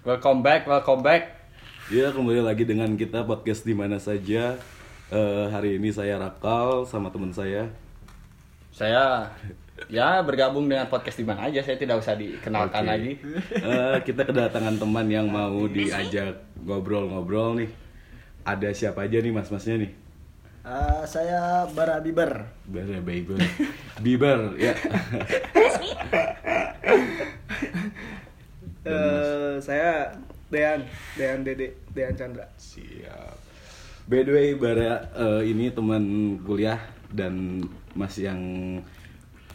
Welcome back, welcome back. Ya kembali lagi dengan kita podcast di mana saja. Eh, hari ini saya Rakal sama teman saya. Saya ya bergabung dengan podcast di mana aja, saya tidak usah dikenalkan Oke. lagi. Eh, kita kedatangan teman yang mau diajak ngobrol-ngobrol nih. Ada siapa aja nih mas-masnya nih? Eh, saya Bara Biber. Biar Bieber. Bieber ya. Eh, saya Dean, Dean Dede, Dean Chandra. Siap. By the way, Bara eh, ini teman kuliah dan Mas yang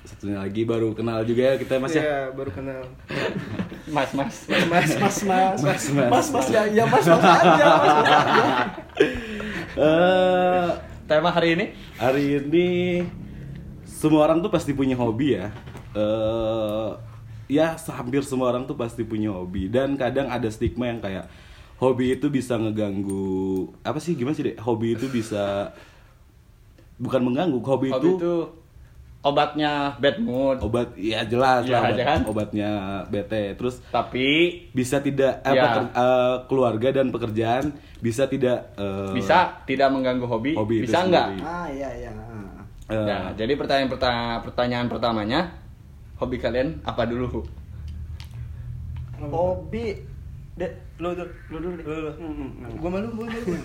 satunya lagi baru kenal juga ya kita Mas ya. Iya, baru kenal. Mas, mas. Mas, mas, mas, Mas, mas. mas, mas, ya, ya, mas, mas aja, mas, mas aja. Eh, Tema hari ini hari ini semua orang tuh pasti punya hobi ya. Eh ya hampir semua orang tuh pasti punya hobi dan kadang ada stigma yang kayak hobi itu bisa ngeganggu apa sih gimana sih deh hobi itu bisa bukan mengganggu hobi, hobi itu, itu obatnya bad mood. obat ya jelas Ya, lah obat- kan? obatnya bete terus Tapi bisa tidak eh, Ya. peker- eh, keluarga dan pekerjaan bisa tidak eh, bisa tidak mengganggu hobi, hobi bisa enggak? Ah, iya, iya. eh, Ya, jadi pertanyaan pertanyaan pertanyaan pertamanya, hobi kalian apa dulu? Hobi, Dek, lu dulu, lu dulu, deh. Lu, lu. Gua malu, gua malu.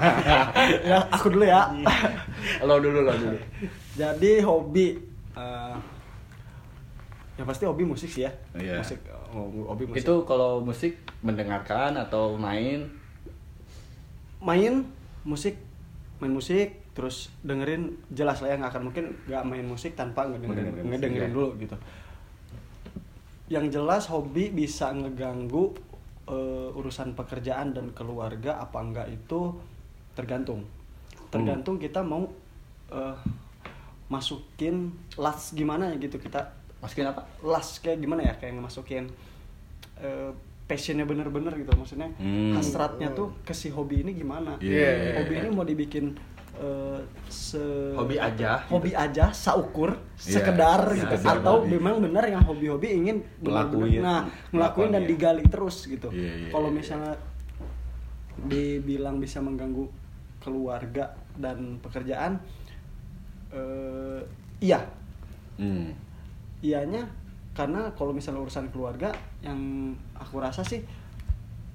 ya, aku dulu ya. Lo dulu, lo dulu. Jadi hobi, eh, ya pasti hobi musik sih ya. Iya. Musik, oh, hobi musik. Itu kalau musik mendengarkan atau main? main musik main musik terus dengerin jelas lah ya nggak akan mungkin nggak main musik tanpa ngedengerin musik, ngedengerin ya. dulu gitu yang jelas hobi bisa ngeganggu eh, urusan pekerjaan dan keluarga apa enggak itu tergantung tergantung kita mau eh, masukin las gimana ya gitu kita Masukin apa? las kayak gimana ya kayak ngemasukin eh, passionnya bener-bener gitu maksudnya Hmm. hasratnya tuh ke si hobi ini gimana Iya. hobi ini mau dibikin eh, se Hobi aja, hobi aja saukur Iya, sekedar iya, gitu sekedar atau hobi. memang benar yang hobi-hobi ingin Ngelakuin. nah ngelakuin dan iya. digali terus gitu Iya, iya, kalau iya. misalnya dibilang bisa mengganggu keluarga dan pekerjaan eh, iya hmm. Iyanya karena kalau misalnya urusan keluarga yang aku rasa sih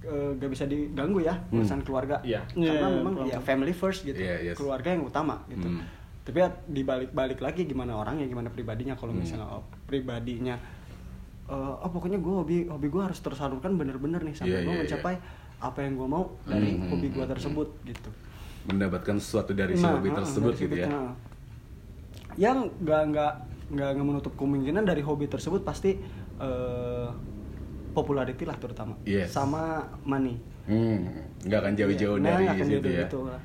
eh, gak bisa diganggu ya Hmm. urusan keluarga Iya. karena Iya, memang keluarga. ya family first gitu Iya, yes. keluarga yang utama gitu Hmm. tapi ya dibalik-balik lagi gimana orangnya gimana pribadinya kalau Hmm. misalnya oh, pribadinya eh, oh pokoknya gue hobi hobi gue harus tersalurkan bener-bener nih sampai Iya, gue iya, mencapai apa yang gue mau dari Hmm, hobi hmm, gue hmm, tersebut gitu mendapatkan sesuatu dari si Nah, hobi ah, tersebut gitu hobi, ya. nah. Yang nggak nggak nggak menutup kemungkinan dari hobi tersebut pasti eh, popularity lah terutama. Yes. Sama money. Hmm, nggak akan jauh-jauh Iya. Nah, dari nggak akan situ jauh-jauh ya. gitu lah.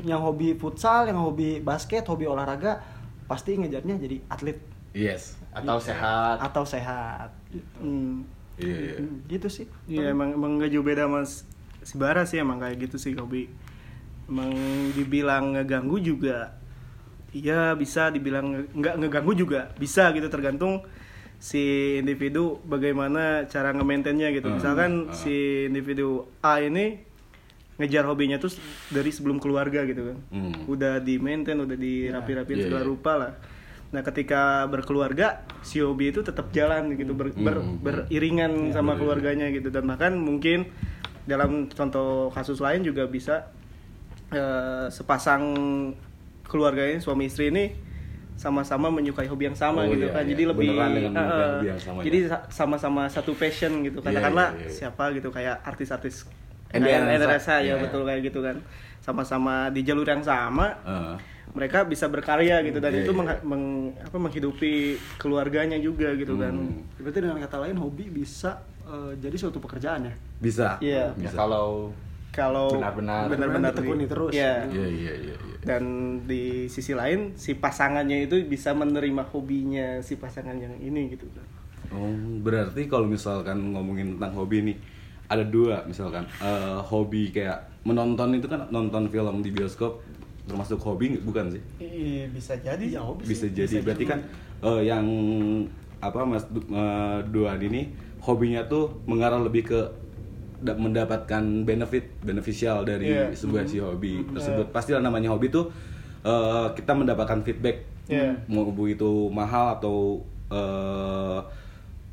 Yang hobi futsal, yang hobi basket, hobi olahraga pasti ngejarnya jadi atlet Yes. Atau sehat? atau sehat. Hmm. Iya, iya. Hmm, Gitu sih. Iya emang emang gak jauh beda mas si Bara sih emang kayak gitu sih hobi. Emang dibilang ngeganggu juga, iya bisa dibilang nggak ngeganggu juga bisa gitu tergantung si individu bagaimana cara nge-maintainnya gitu. Hmm, Misalkan hmm. si individu A ini ngejar hobinya tuh dari sebelum keluarga gitu kan. Hmm. Udah di maintain, udah dirapi-rapiin Iya, segala iya. rupa lah. Nah ketika berkeluarga si hobi itu tetap jalan gitu ber- ber- Hmm. beriringan Iya, sama iya, iya. keluarganya gitu dan bahkan mungkin dalam contoh kasus lain juga bisa eh, sepasang keluarganya suami istri ini sama-sama menyukai hobi yang sama Oh, gitu iya, kan iya. jadi lebih hobi yang sama, jadi ya. sa- sama-sama satu passion gitu Iya, katakanlah iya, iya. siapa gitu kayak artis-artis kayak. Ransa, ya Iya. betul kayak gitu kan sama-sama di jalur yang sama Heeh. mereka bisa berkarya gitu dan Iya, itu iya. mengha- meng- apa, menghidupi keluarganya juga gitu kan Hmm. Berarti dengan kata lain hobi bisa eh, jadi suatu pekerjaan ya. Bisa. Iya. Ya, Bisa. kalau kalau Benar-benar. benar-benar ditekuni di- terus. Iya. Iya, iya, iya, iya. dan di sisi lain si pasangannya itu bisa menerima hobinya si pasangan yang ini gitu kan Oh, berarti kalau misalkan ngomongin tentang hobi nih, ada dua misalkan Eh, hobi kayak menonton itu kan nonton film di bioskop termasuk hobi bukan sih? Iya bisa jadi Iya, hobi Bisa sih, jadi bisa berarti juga. kan eh, yang apa Mas Du- eh, Duan ini hobinya tuh mengarah lebih ke mendapatkan benefit beneficial dari Iya. sebuah si hobi tersebut pastilah namanya hobi tuh eh, kita mendapatkan feedback Iya. mau itu mahal atau eh,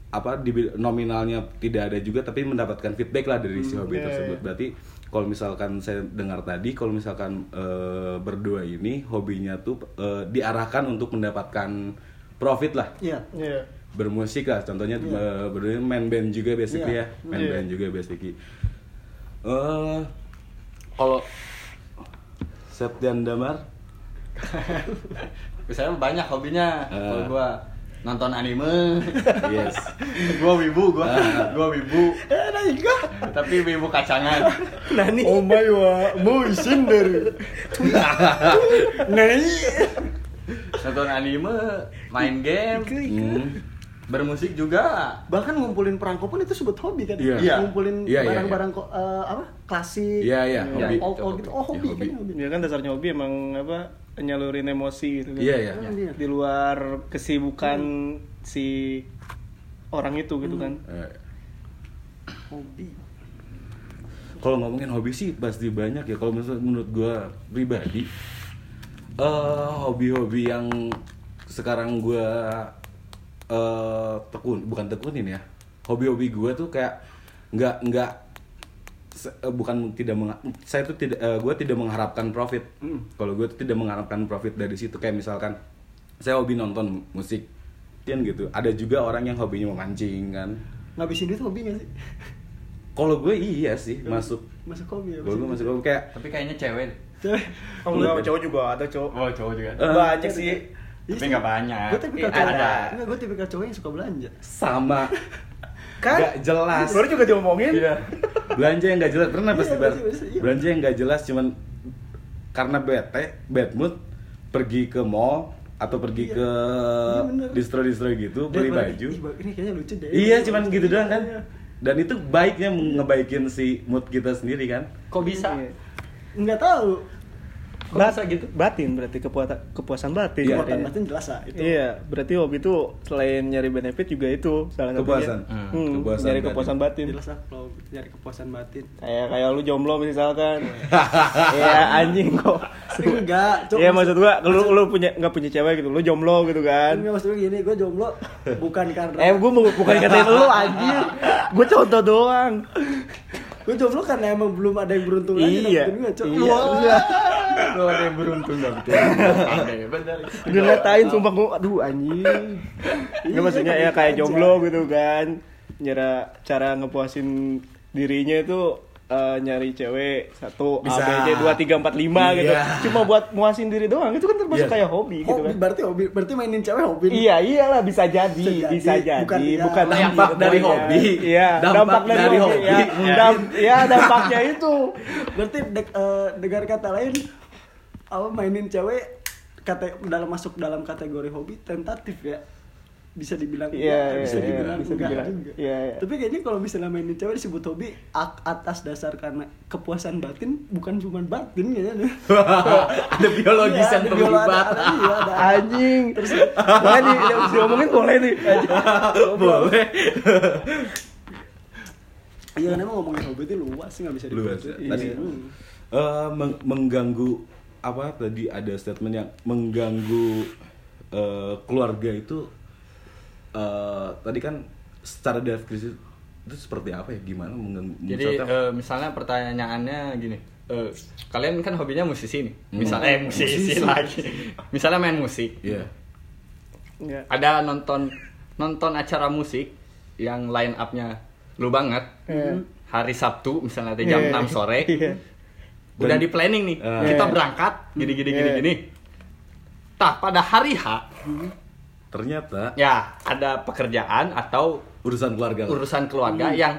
apa di nominalnya tidak ada juga tapi mendapatkan feedback lah dari si hobi Iya, tersebut berarti kalau misalkan saya dengar tadi kalau misalkan eh, berdua ini hobinya tuh eh, diarahkan untuk mendapatkan profit lah Iya. Iya. Bermusik lah contohnya Iya. eh, berdua main band juga basically Iya. ya main Iya. band juga basically eh kalau Septian Damar Saya banyak hobinya. Eh. Kalau gua nonton anime. yes gua wibu, gua Ah. gua wibu. Tapi wibu kacangan. Nah nih. Oh my wa Moisinder. Nah ini. Nonton anime, main game, Hmm. Bermusik juga. Bahkan ngumpulin perangko pun itu sebut hobi kan? Iya. Iya. Ngumpulin Iya, iya, barang-barang ko- eh, apa? Klasik. Iya, iya, Ya, hobi. Oh, Itu oh hobi. gitu. Oh, hobi, Ya, hobi. kan hobi. Dia kan dasarnya hobi emang apa nyalurin emosi gitu kan. Iya, iya. Iya. Di luar kesibukan si orang itu gitu kan. Eh, Hobi. kalau ngomongin hobi sih pasti banyak ya kalau menurut gua pribadi eh hobi-hobi yang sekarang gua eh tekun bukan tekunin ya hobi-hobi gua tuh kayak nggak nggak eh, bukan tidak mengha- saya tuh tidak eh, gua tidak mengharapkan profit Hmm. kalau gue tuh tidak mengharapkan profit dari situ kayak misalkan saya hobi nonton musik kan gitu ada juga orang yang hobinya memancing kan Ngabisin duit hobi gak sih? kalau gue iya sih masuk Masuk hobi ya. kalau gue masuk hobi kayak Tapi kayaknya cewek. Cewek. Oh enggak, cowok juga ada cowok. Oh, cowok juga. Eh, Banyak sih. Tapi nggak banyak. Gue tipikal Eh, cowok. ada. Enggak, gue tipikal cowok yang suka belanja. sama Kan? nggak jelas Baru juga diomongin. Iya. belanja yang nggak jelas pernah Iya, pasti Bar? pasti, pasti, iya. belanja yang nggak jelas cuman karena bete bad mood pergi ke mall atau pergi Iya. ke Iya, distro-distro gitu beli Daripada, baju "Ih, Ini kayaknya lucu deh. iya cuman gitu doang kan Iya. dan itu baiknya ngebaikin si mood kita sendiri kan Kok bisa? Iya. Enggak tahu. Bisa gitu? Batin berarti kepuasan kepuasan batin. Iya. Kekuatan Iya. batin jelas lah itu. Iya, berarti hobi itu selain nyari benefit juga itu salah. Kepuasan. Hmm, Hmm, kepuasan nyari batin. kepuasan batin. Jelas lah kalau nyari kepuasan batin. Kayak kayak lu jomblo misalkan. Iya anjing kok. Enggak, Cok. Iya maksud gua lu lu punya nggak punya cewek gitu, lu jomblo gitu kan. Enggak maksudnya gini, gue jomblo bukan karena Eh gua mau- bukan katain lu anjir. Gua contoh doang. Gue jomblo karena emang belum ada yang beruntung aja Iya. dapetin gue, Cok. Iya. Wah. Lu ada yang beruntung. Ada benar. Udah ngatain sumpah gua aduh anjing. Nggak maksudnya ya kayak jomblo gitu kan. Cara cara ngepuasin dirinya itu eh, nyari cewek satu Bisa. A B C dua tiga empat lima gitu. Iya. Cuma buat muasin diri doang itu kan termasuk Iya. kayak hobi gitu Hobi kan. berarti hobi, berarti mainin cewek hobi. Iya iyalah bisa jadi, Bisa bisa jadi. jadi, Bukan, ya. bukan Dampak gitu dari hobi. Iya, Dampak dampak, dari, dari hobi. hobi. Ya. Dam- ya dampaknya itu. Berarti de- eh, dengan kata lain apa mainin cewek kata dalam masuk dalam kategori hobi tentatif ya. Bisa dibilang Iya, iya, iya, bisa iya, dibilang bisa enggak dibilang. juga. Iya, iya. Tapi kayaknya kalau misalnya mainin cewek disebut hobi atas dasar karena kepuasan batin bukan cuma batin kayaknya. ada biologis yang terlibat Anjing. Terus boleh yang diomongin boleh nih. boleh Iya kan emang ngomongin hobi itu luas sih nggak bisa Luas ya. Tadi eh, meng- mengganggu apa tadi ada statement yang mengganggu eh, keluarga itu eh, tadi kan secara deskripsi itu seperti apa ya gimana mengganggu Jadi eh, misalnya pertanyaannya gini, eh, kalian kan hobinya musisi nih, Hmm. misalnya eh, musisi, Musisi. lagi, misalnya main musik, Iya. Enggak. ada nonton nonton acara musik yang line up-nya lu banget, Iya. hari Sabtu misalnya jam Iya. 6 sore, Iya. udah di planning nih, Ah. kita Iya. berangkat, gini gini gini Iya. gini, tah pada hari H, ternyata ya ada pekerjaan atau urusan keluarga urusan keluarga yang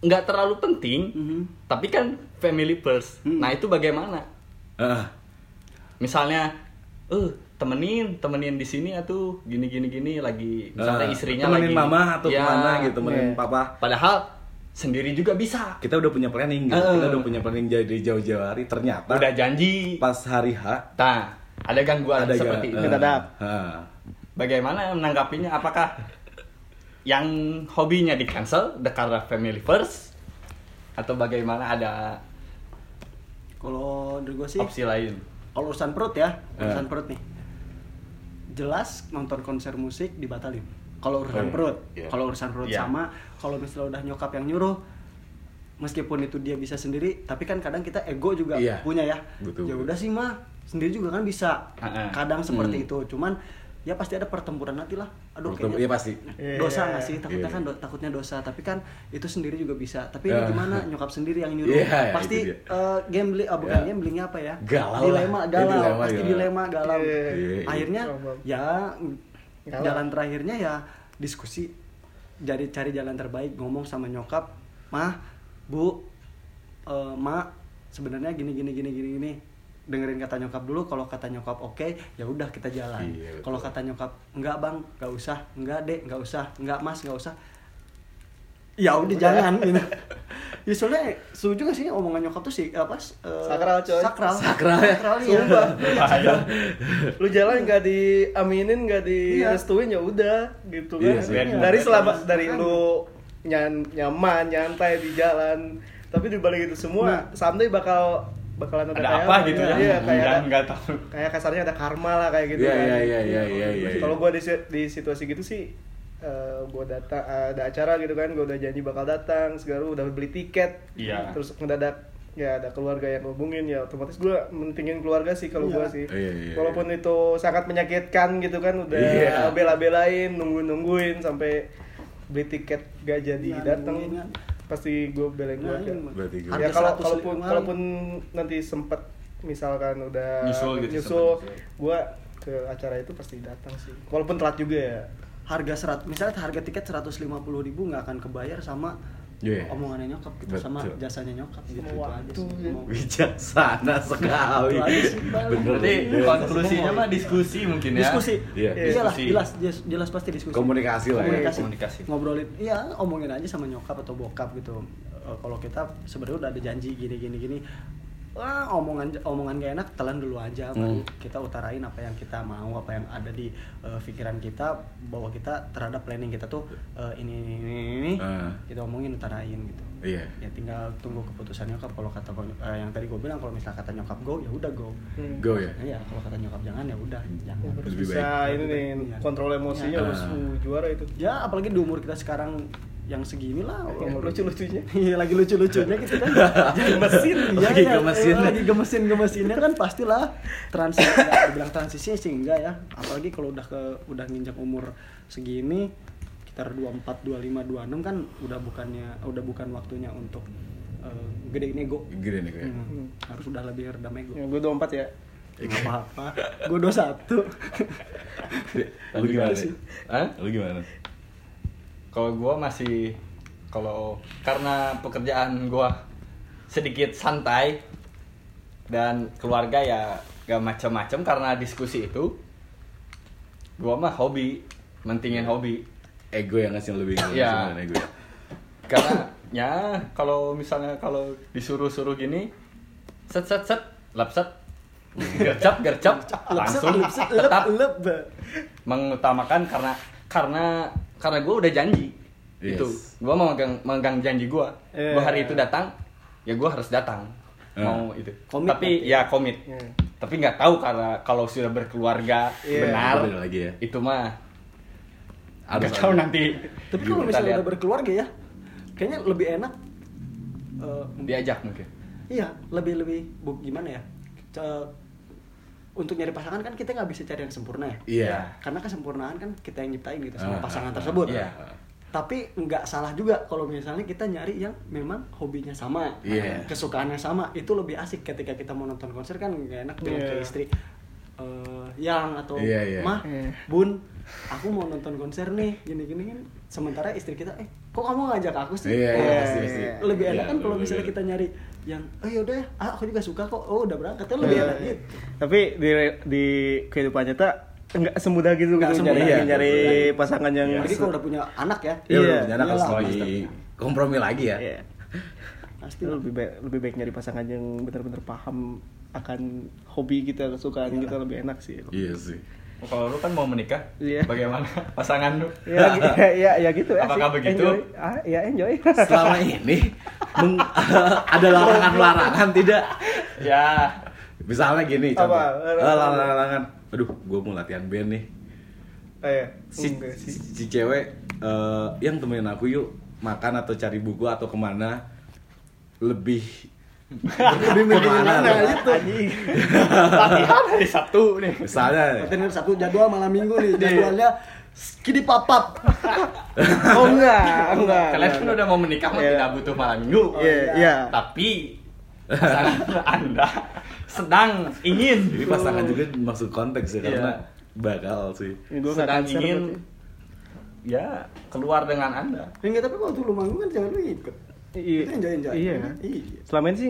nggak terlalu penting, Mhm. tapi kan family first. Hmm. Nah itu bagaimana? Ah, Misalnya, eh temenin, temenin di sini atau gini gini gini lagi misalnya ah, istrinya temenin lagi mama atau Ya, ke mana gitu temenin Iya. papa Padahal sendiri juga bisa. kita udah punya planning gitu Eh. kita udah punya planning jadi jauh-jauh hari ternyata Udah janji. pas hari H Nah, ada gangguan ada seperti ga- itu. Mendadak. Bagaimana menanggapinya? Apakah yang hobinya di cancel the karena family first atau bagaimana ada Kalau dari gue sih, opsi lain kalau urusan perut ya, Eh. urusan perut nih. Jelas nonton konser musik dibatalin. Kalau urusan Oh, iya. perut, Iya. kalau urusan perut Iya. sama, kalau misalnya udah nyokap yang nyuruh, meskipun itu dia bisa sendiri, tapi kan kadang kita ego juga Iya. punya ya. Ya udah sih mah, sendiri juga kan bisa. Ah, ah. Kadang seperti Hmm. itu, cuman ya pasti ada pertempuran nanti lah. Aduh, Pertem- kayaknya iya, pasti. dosa Iya. nggak sih? Takutnya Iya. kan do- takutnya dosa, tapi kan itu sendiri juga bisa. Tapi ini gimana nyokap sendiri yang nyuruh? Iya, pasti eh, gambling, ah, bukan Ya. gamblingnya apa ya? Galau dilema, lah. galau, Iya, dilema, pasti dilema, galau. Iya, iya, iya. Akhirnya ya Galau. jalan terakhirnya ya diskusi, jadi cari jalan terbaik, ngomong sama nyokap, mah, bu, eh, mak, sebenarnya gini gini gini gini gini. Dengerin kata nyokap dulu, kalau kata nyokap oke, ya udah kita jalan. Iya, kalau kata nyokap enggak bang, nggak usah, enggak dek, nggak usah, enggak mas, nggak usah. Ya udah jangan gitu. Ya soalnya setuju gak sih omongan nyokap tuh sih apa? eh, Sakral, coy. Sakral. Sakral ya? Sakral iya. Sumpah. bahaya lu jalan nggak diaminin nggak Iya. direstuin ya udah gitu Iya kan sih. dari selama dari lu nyan, nyaman nyantai di jalan tapi di balik itu semua someday bakal bakalan ada, ada kayak apa gitu ya iya kayak nggak ada, nggak tahu kayak kasarnya ada karma lah kayak gitu Iya, kan iya, iya, iya, iya, iya, kalau iya. gua di di situasi gitu sih eh gue datang ada acara gitu kan gue udah janji bakal datang segala udah beli tiket Iya. terus mendadak ya ada keluarga yang hubungin ya otomatis gue mentingin keluarga sih kalau Iya. gua sih Iya, iya, walaupun itu sangat menyakitkan gitu kan udah Iya. bela-belain nungguin nungguin sampai beli tiket gak jadi Iya, datang. Pasti gue belain Nah, gue- harga ya kalau 100 kalaupun kalaupun nanti sempet misalkan udah Nyusul gitu, nyusul gue ke acara itu pasti datang sih. Walaupun telat juga ya. Harga serat misalnya harga tiket 150.000 ribu nggak akan kebayar sama Iya. omongannya nyokap gitu sama Betul. jasanya nyokap gitu Sama itu bijaksana sekali bener berarti Iya. konklusinya mah diskusi mungkin ya diskusi Iya. iyalah jelas, jelas jelas pasti diskusi Komunikasi lah ya. komunikasi. Komunikasi. ngobrolin iya omongin aja sama nyokap atau bokap gitu Eh, kalau kita sebenarnya udah ada janji gini gini gini wah omongan omongan gak enak telan dulu aja Hmm. kita utarain apa yang kita mau apa yang ada di eh, pikiran kita bahwa kita terhadap planning kita tuh eh, ini ini ini, ini Ah. kita omongin utarain gitu Iya. ya tinggal tunggu keputusan nyokap kalau kata eh, yang tadi gue bilang kalau misalnya kata nyokap go ya udah go Hmm. Go ya. Iya, kalau kata nyokap jangan ya udah jangan. harus Lebih bisa baik. ini nih Iya. kontrol emosinya Iya. harus uh, juara itu Ya apalagi di umur kita sekarang yang segini lah Yang lucu-lucunya. Iya lagi lucu-lucunya gitu kan gemesin ya, Lagi ya, gemesin. ya, lagi gemesin gemesinnya kan pastilah transisi ya, dibilang transisi sih enggak ya apalagi kalau udah ke udah nginjak umur segini sekitar 24 25 26 kan udah bukannya udah bukan waktunya untuk eh, gedein ego Gede nih gue. Hmm, harus udah lebih redam ego yang gue 24 ya nggak apa-apa gue dos satu Lu gimana? Hah? Lu gimana? Kalau gua masih kalau karena pekerjaan gua sedikit santai dan keluarga ya gak macam-macam karena diskusi itu gua mah hobi mentingin hobi. Ego yang ngasih lebih ego ya? karena ya kalau misalnya kalau disuruh-suruh gini set set set lap set. Gercap gercap langsung. tetap. lep mengutamakan karena karena karena gue udah janji Yes. itu gue mau megang megang janji gue Iya. gue hari itu datang ya gue harus datang Hmm. mau itu Komit tapi ya komit Hmm. tapi nggak tahu karena kalau sudah berkeluarga Iya. benar lagi ya. itu mah Harus nggak tahu nanti Tapi kalau misalnya lihat. udah berkeluarga ya, kayaknya lebih enak. eh, diajak mungkin iya, lebih lebih bu, gimana ya? Untuk nyari pasangan kan kita nggak bisa cari yang sempurna ya. Iya. Karena kesempurnaan kan kita yang nyiptain gitu sama Ah, pasangan ah, tersebut. Iya. Tapi nggak salah juga kalau misalnya kita nyari yang memang hobinya sama, Iya. kesukaannya sama. Itu lebih asik ketika kita mau nonton konser kan nggak enak bilang ke Iya. istri eh, yang atau Iya, iya. mah Iya. bun aku mau nonton konser nih gini gini kan sementara istri kita eh kok kamu ngajak aku sih Iya, iya, Eh, pasti, pasti. lebih enak Iya, kan kalau lebih misalnya enak. kita nyari yang oh yaudah ya ah, aku juga suka kok oh udah berangkat kan lebih Iya. enak gitu tapi di di kehidupan nyata enggak semudah gitu Nggak gitu semudah nyari gitu. nyari Iya. pasangan yang jadi kalau udah punya anak ya Ya udah Iya, punya anak harus lebih kompromi lagi ya. Iya. pasti lebih baik lebih baik nyari pasangan yang benar-benar paham akan hobi kita kesukaan Iyalah. kita lebih enak sih Iya sih. Kalau lu kan mau menikah, Iya. bagaimana pasangan lu? ya, ya, ya, ya gitu ya Apakah sih. begitu? Enjoy. Ah, ya enjoy. Selama ini meng- ada larangan-larangan tidak? Ya, Misalnya gini, contoh. Apa? Eh, larangan-larangan. Aduh, gue mau latihan band nih. Eh, Si, enggak sih. si, si cewek eh, yang temenin aku yuk makan atau cari buku atau ke mana lebih lebih ke mana? Nah, itu. latihan hari Sabtu nih. Misalnya, Latihan satu jadwal malam minggu nih, jadwalnya skidi papap. Oh enggak, enggak. Kalian kan udah mau menikah mah Iya. tidak butuh malam minggu. Iya, iya. Tapi pasangan Anda sedang ingin ini pasangan juga maksud konteks ya karena Iya. bakal sih. Nggak sedang ingin berarti. ya keluar dengan Anda. Enggak, tapi waktu lu manggung kan cewek lu ikut. Iya. Itu enjoy-enjoy. Iya. kan? Iya. Selama ini sih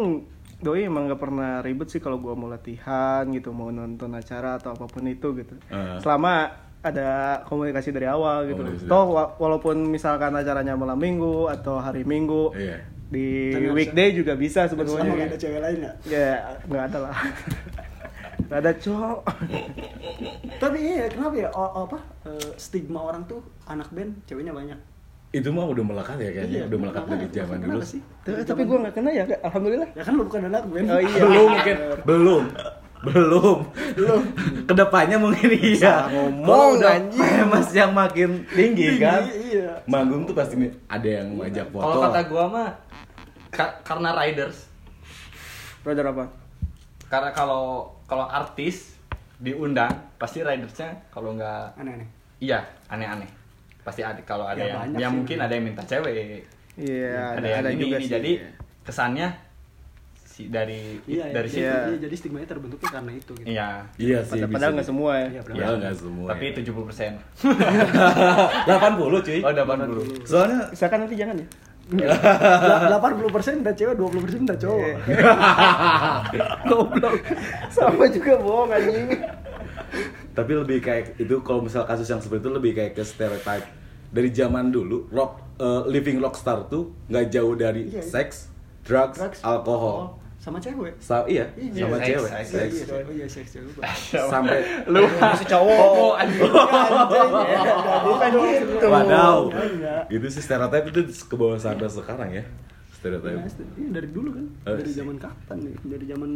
doi emang gak pernah ribet sih kalau gua mau latihan gitu, mau nonton acara atau apa pun itu gitu. Eh. Selama ada komunikasi dari awal gitu. Komunikasi. Toh wa- walaupun misalkan acaranya malam minggu atau hari minggu Iya. di Tapi weekday juga bisa Selama sebetulnya. nggak ada cewek lain ya. Ya, nggak ada lah. Nggak ada cowok. Tapi iya, kenapa ya? O- apa? eh, stigma orang tuh anak band ceweknya banyak. Itu mah udah melekat ya kayaknya, Iya, udah melekat dari zaman dulu. sih? Tapi, tapi gue nggak kena ya, alhamdulillah. Ya kan lu bukan anak band. Oh iya. belum mungkin belum belum belum ke depannya mungkin iya ngomong, udah famous yang makin tinggi kan Iya. manggung tuh pasti ada yang ngajak foto Kalau kata gua mah ka- karena riders. Roger apa? Karena kalau kalau artis diundang pasti ridersnya kalau nggak Aneh-aneh. iya aneh-aneh pasti ada kalau ada Ya, yang ya sih. mungkin ada yang minta cewek Iya, ada, yang ini, juga ini. sih. jadi kesannya si dari Iya, dari iya, situ Iya. iya, jadi stigmanya terbentuknya karena itu gitu. iya iya sih Padahal padahal nggak semua ya. Iya, ya nggak semua tapi ya. 70 persen 80 cuy oh 80 soalnya Misalkan nanti jangan ya. Delapan puluh persen minta cewek, dua puluh persen minta cowok. Goblok. Sama juga bohong anjing. Tapi lebih kayak itu kalau misal kasus yang seperti itu lebih kayak ke stereotype dari zaman dulu rock eh, living rockstar tuh nggak jauh dari Iya, iya. seks drugs, Drugs, alkohol sama cewek. Sa- iya, Iya, sama seks, cewek seks, Iya, seks. iya, oh iya, seks cewek. sampai lu masih cowok oh, anjing Bukan gitu. Wadaw. Itu sih stereotip itu ke bawah sadar sekarang ya. Stereotip. Iya, iya, dari dulu kan. Oh, Dari zaman kapan nih? Dari zaman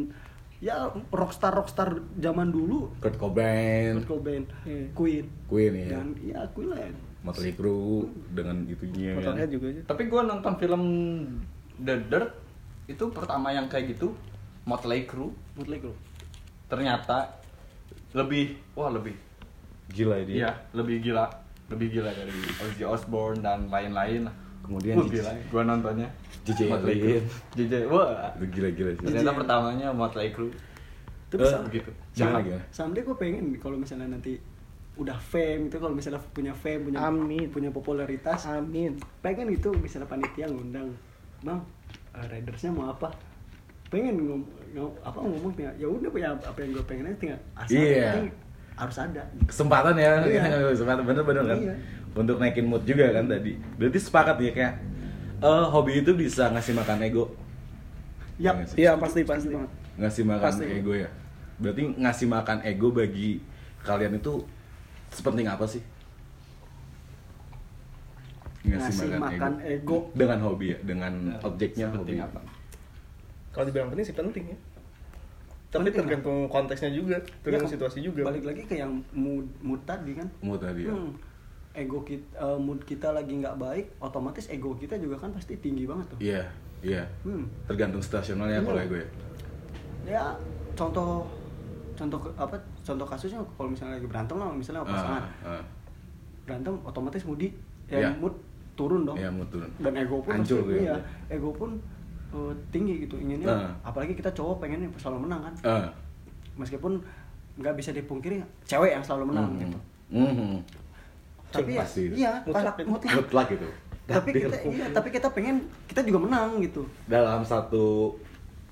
ya rockstar rockstar zaman dulu. Kurt Cobain, Kurt Cobain, Iya. Queen. Queen ya. Dan ya Queen lah. ya. Motley Crue dengan itunya kan. Motorhead juga aja. tapi gue nonton film The Dirt itu pertama yang kayak gitu Motley Crue Motley Crue. ternyata lebih wah lebih Gila dia. iya lebih gila lebih gila dari Ozzy Osbourne dan lain-lain Kemudian gila gue nontonnya JJ. JJ wah Itu gila-gila sih. ternyata pertamanya Motley Crue Tapi Eh, sam- begitu Gimana gimana? someday gue pengen kalau misalnya nanti udah fame itu kalau misalnya punya fame punya Amin. punya popularitas Amin. pengen gitu misalnya panitia ngundang bang eh, ridersnya mau apa pengen ngom, ngom- apa ngomong ya ya udah ya apa yang gue pengen aja tinggal asal yang penting harus ada Kesempatan ya, Iya. kesempatan bener-bener kan. Iya. Untuk naikin mood juga kan tadi. Berarti sepakat ya kayak eh hobi itu bisa ngasih makan ego. Yap. nggak sih? Iya, pasti pasti. banget. ngasih makan Pasti. ego ya. Berarti ngasih makan ego bagi kalian itu sepenting apa sih? Ngasih makan ego. dengan hobi ya, dengan objeknya hobi. Apa Kalau dibilang penting sih penting ya. Tapi Penting, tergantung konteksnya juga, tergantung Ya, situasi juga. balik lagi ke yang mood mood tadi kan Mood tadi ya. Hmm. Ego kita mood kita lagi nggak baik otomatis ego kita juga kan pasti tinggi banget tuh Iya, iya. Hmm. Tergantung situasionalnya Iya. kalau ego ya. ya contoh contoh apa contoh kasusnya kalau misalnya lagi berantem lah misalnya sama pasangan ah. berantem otomatis moodi Iya. ya mood turun dong Iya, mood turun. dan ego pun Hancur pasti- ya. iya, ego pun eh, tinggi gitu inginnya Ah. apalagi kita cowok pengennya selalu menang kan Ah. meskipun nggak bisa dipungkiri cewek yang selalu menang Hmm. gitu Mhm. Tapi ya, Pasti iya Mutlak mutlak. Mutlak gitu. tapi kita iya tapi kita pengen kita juga menang gitu dalam satu